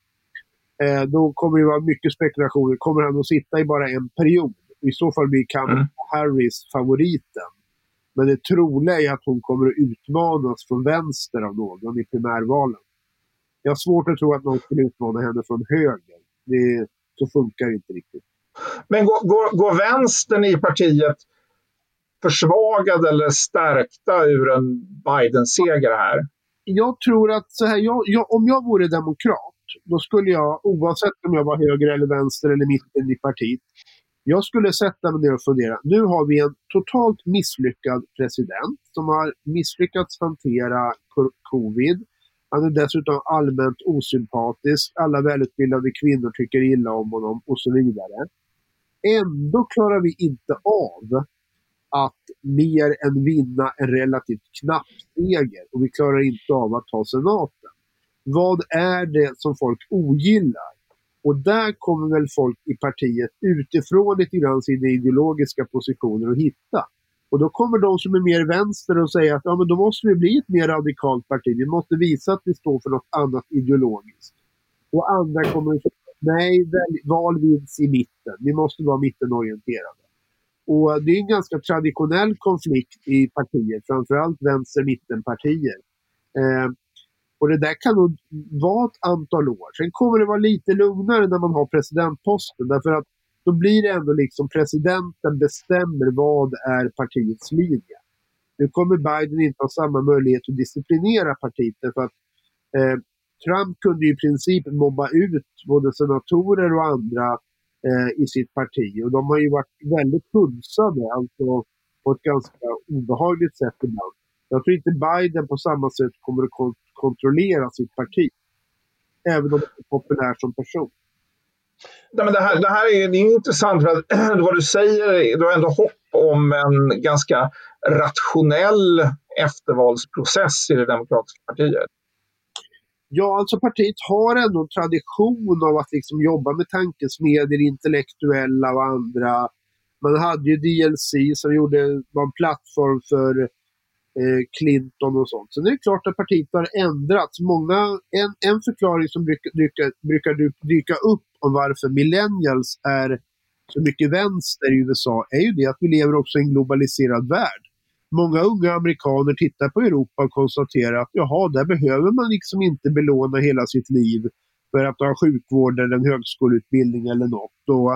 eh, då kommer det vara mycket spekulationer. Kommer han att sitta i bara en period? I så fall blir Kamala mm. Harris favoriten. Men det troliga är att hon kommer att utmanas från vänster av någon i primärvalen. Jag har svårt att tro att någon skulle utmana henne från höger. Det, så funkar det inte riktigt. Men går, går, går vänstern i partiet försvagad eller stärkta ur en Biden-seger här? Jag tror att så här, jag, jag, om jag vore demokrat, då skulle jag, oavsett om jag var höger eller vänster eller mitten i partiet, jag skulle sätta mig ner och fundera. Nu har vi en totalt misslyckad president som har misslyckats hantera covid. Han är dessutom allmänt osympatisk. Alla välutbildade kvinnor tycker illa om honom och så vidare. Ändå klarar vi inte av att mer än vinna en relativt knapp seger och vi klarar inte av att ta senaten. Vad är det som folk ogillar? Och där kommer väl folk i partiet utifrån lite grann sina ideologiska positioner att hitta. Och då kommer de som är mer vänster och säga att ja, men då måste vi bli ett mer radikalt parti. Vi måste visa att vi står för något annat ideologiskt. Och andra kommer att säga nej, val vinns i mitten. Vi måste vara mittenorienterade. Och det är en ganska traditionell konflikt i partier, framförallt vänster-mittenpartier. Eh, och det där kan nog vara ett antal år. Sen kommer det vara lite lugnare när man har presidentposten därför att då blir det ändå liksom presidenten bestämmer vad är partiets linje. Nu kommer Biden inte ha samma möjlighet att disciplinera partiet därför att eh, Trump kunde i princip mobba ut både senatorer och andra eh, i sitt parti och de har ju varit väldigt hunsade, alltså på ett ganska obehagligt sätt ibland. Jag tror inte Biden på samma sätt kommer att kontrollera sitt parti. Även om han är populär som person. Nej, men det, här, det här är, det är intressant, för att, vad du säger, du har ändå hopp om en ganska rationell eftervalsprocess i det demokratiska partiet. Ja, alltså partiet har ändå en tradition av att liksom jobba med tankesmedjor, intellektuella och andra. Man hade ju DLC som gjorde, var en plattform för eh, Clinton och sånt. Sen är det klart att partiet har ändrats. Många, en, en förklaring som brukar, brukar, brukar dyka upp om varför millennials är så mycket vänster i USA är ju det att vi lever också i en globaliserad värld. Många unga amerikaner tittar på Europa och konstaterar att jaha, där behöver man liksom inte belåna hela sitt liv för att ha sjukvård eller en högskoleutbildning eller något. Och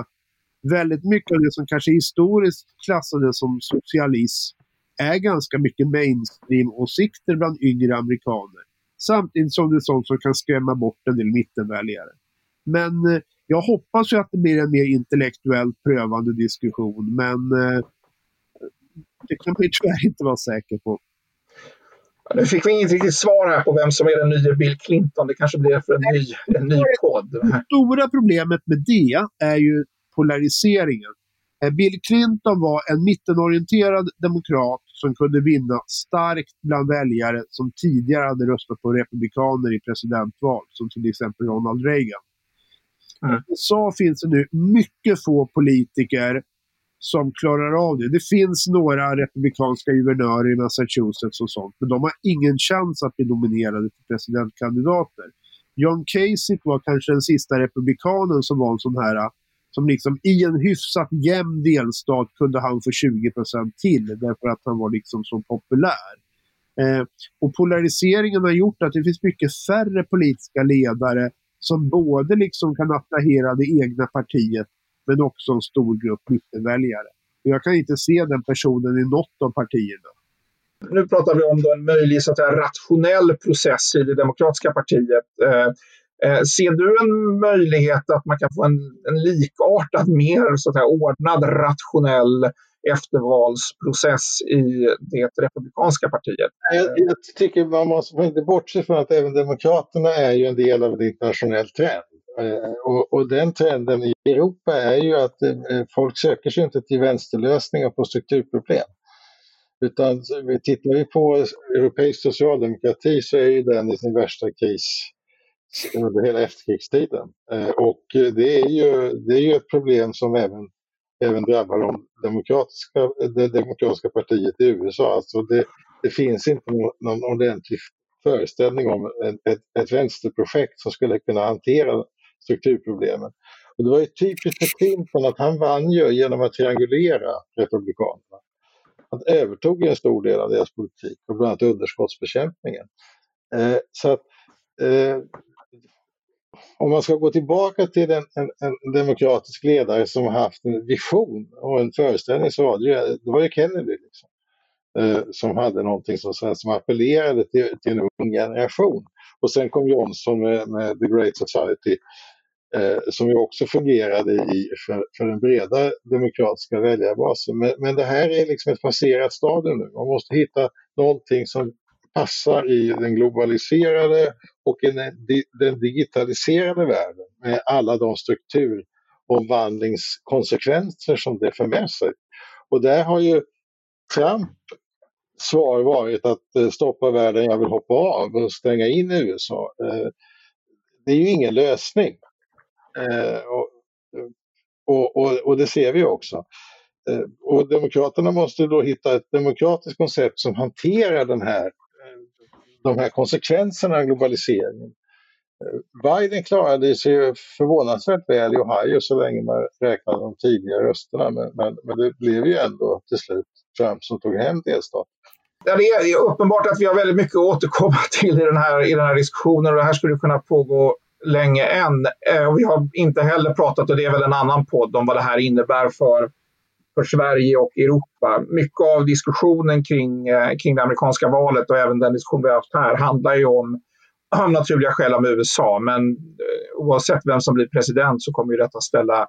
väldigt mycket av det som kanske historiskt klassades som socialism är ganska mycket mainstream-åsikter bland yngre amerikaner. Samtidigt som det är sånt som kan skrämma bort en del mittenväljare. Men eh, jag hoppas ju att det blir en mer intellektuellt prövande diskussion, men eh, det kan man ju tyvärr inte vara säker på. Nu fick vi inget riktigt svar här på vem som är den nya Bill Clinton. Det kanske blir för en ny, en ny podd. Det stora problemet med det är ju polariseringen. Eh, Bill Clinton var en mittenorienterad demokrat som kunde vinna starkt bland väljare som tidigare hade röstat på republikaner i presidentval, som till exempel Ronald Reagan. Mm. I USA finns det nu mycket få politiker som klarar av det. Det finns några republikanska guvernörer i Massachusetts och sånt, men de har ingen chans att bli nominerade till presidentkandidater. John Kasich var kanske den sista republikanen som var en sån här som liksom i en hyfsat jämn delstat kunde han få 20% till därför att han var liksom så populär. Eh, och polariseringen har gjort att det finns mycket färre politiska ledare som både liksom kan attrahera det egna partiet men också en stor grupp mittenväljare. Jag kan inte se den personen i något av partierna. Nu pratar vi om då en möjlig så att säga, rationell process i det demokratiska partiet. Eh, Eh, ser du en möjlighet att man kan få en, en likartad, mer så att säga, ordnad, rationell eftervalsprocess i det republikanska partiet? Jag, jag tycker man måste inte bortse från att även Demokraterna är ju en del av en internationell trend. Eh, och, och, den trenden i Europa är ju att eh, folk söker sig inte till vänsterlösningar på strukturproblem. Utan tittar vi på europeisk socialdemokrati så är ju den i sin värsta kris under hela efterkrigstiden. Eh, och det är ju, det är ju ett problem som även, även drabbar de demokratiska, det demokratiska partiet i USA. Alltså det, det finns inte någon ordentlig föreställning om ett, ett, ett vänsterprojekt som skulle kunna hantera strukturproblemen. Och det var ju typiskt för Clinton att han vann ju genom att triangulera Republikanerna. Han övertog en stor del av deras politik, och bland annat underskottsbekämpningen. Eh, så att, eh, om man ska gå tillbaka till en, en, en, demokratisk ledare som har haft en vision och en föreställning så var det ju, det var ju Kennedy. Liksom, eh, som hade någonting som, som appellerade till, till en ung generation. Och sen kom Johnson med, med The Great Society eh, som ju också fungerade i, för, för den breda demokratiska väljarbasen. Men, men det här är liksom ett passerat stadium nu. Man måste hitta någonting som passar i den globaliserade och den digitaliserade världen med alla de strukturomvandlingskonsekvenser som det för med sig. Och där har ju Trump svar varit att eh, stoppa världen, jag vill hoppa av och stänga in USA. Eh, det är ju ingen lösning. Eh, och, och, och, det ser vi också. Och Demokraterna måste då hitta ett demokratiskt koncept som hanterar den här, de här konsekvenserna av globaliseringen. Eh, Biden klarade sig förvånansvärt väl i Ohio så länge man räknade de tidiga rösterna men, men, men det blev ju ändå till slut Trump som tog hem delstaten. Ja, det är uppenbart att vi har väldigt mycket att återkomma till i den här, i den här diskussionen och det här skulle kunna pågå länge än. Eh, vi har inte heller pratat, och det är väl en annan podd, om vad det här innebär för, för Sverige och Europa. Mycket av diskussionen kring, eh, kring det amerikanska valet och även den diskussion vi har haft här handlar ju om, av naturliga skäl om USA. Men eh, oavsett vem som blir president så kommer ju detta ställa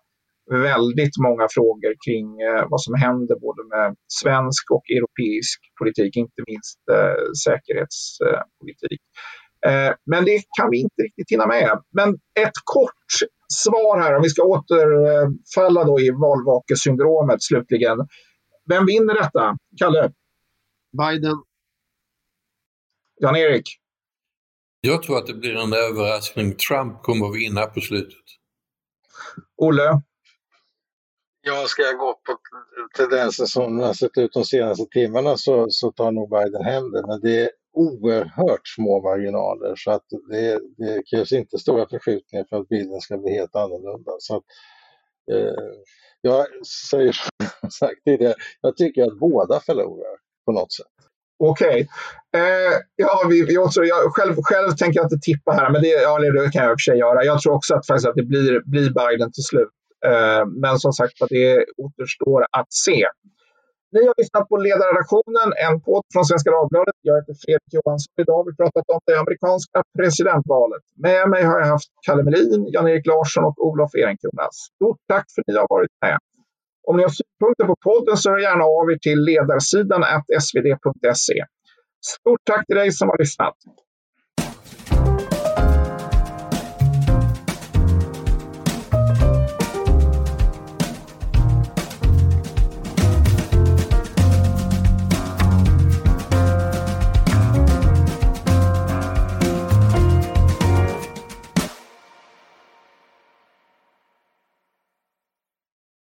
väldigt många frågor kring eh, vad som händer både med svensk och europeisk politik, inte minst säkerhetspolitik. Men det kan vi inte riktigt hinna med. Men ett kort svar här, om vi ska återfalla då i valvakesyndromet slutligen. Vem vinner detta? Kalle? Biden. Jan-Erik? Jag tror att det blir en överraskning. Trump kommer att vinna på slutet. Olle? Ja, ska jag gå på tendensen som har sett ut de senaste timmarna så, så tar nog Biden hem det. Men det är oerhört små marginaler så att det, det krävs inte stora förskjutningar för att bilden ska bli helt annorlunda. Så att, eh, jag säger som sagt tidigare, jag tycker att båda förlorar på något sätt. Okej. Okay. Eh, ja, vi, vi också, jag, själv, själv tänker jag inte tippa här, men det, ja, det kan jag i och för sig göra. Jag tror också att, faktiskt, att det blir, blir Biden till slut. Eh, men som sagt, att det återstår att se. Ni har lyssnat på Ledarredaktionen, en podd från Svenska Dagbladet. Jag heter Fredrik Johansson. Idag har vi pratat om det amerikanska presidentvalet. Med mig har jag haft Kalle Melin, Jan-Erik Larsson och Olof Ehrenkrona. Stort tack för att ni har varit med. Om ni har synpunkter på podden så hör gärna av er till ledarsidan svd.se. Stort tack till dig som har lyssnat.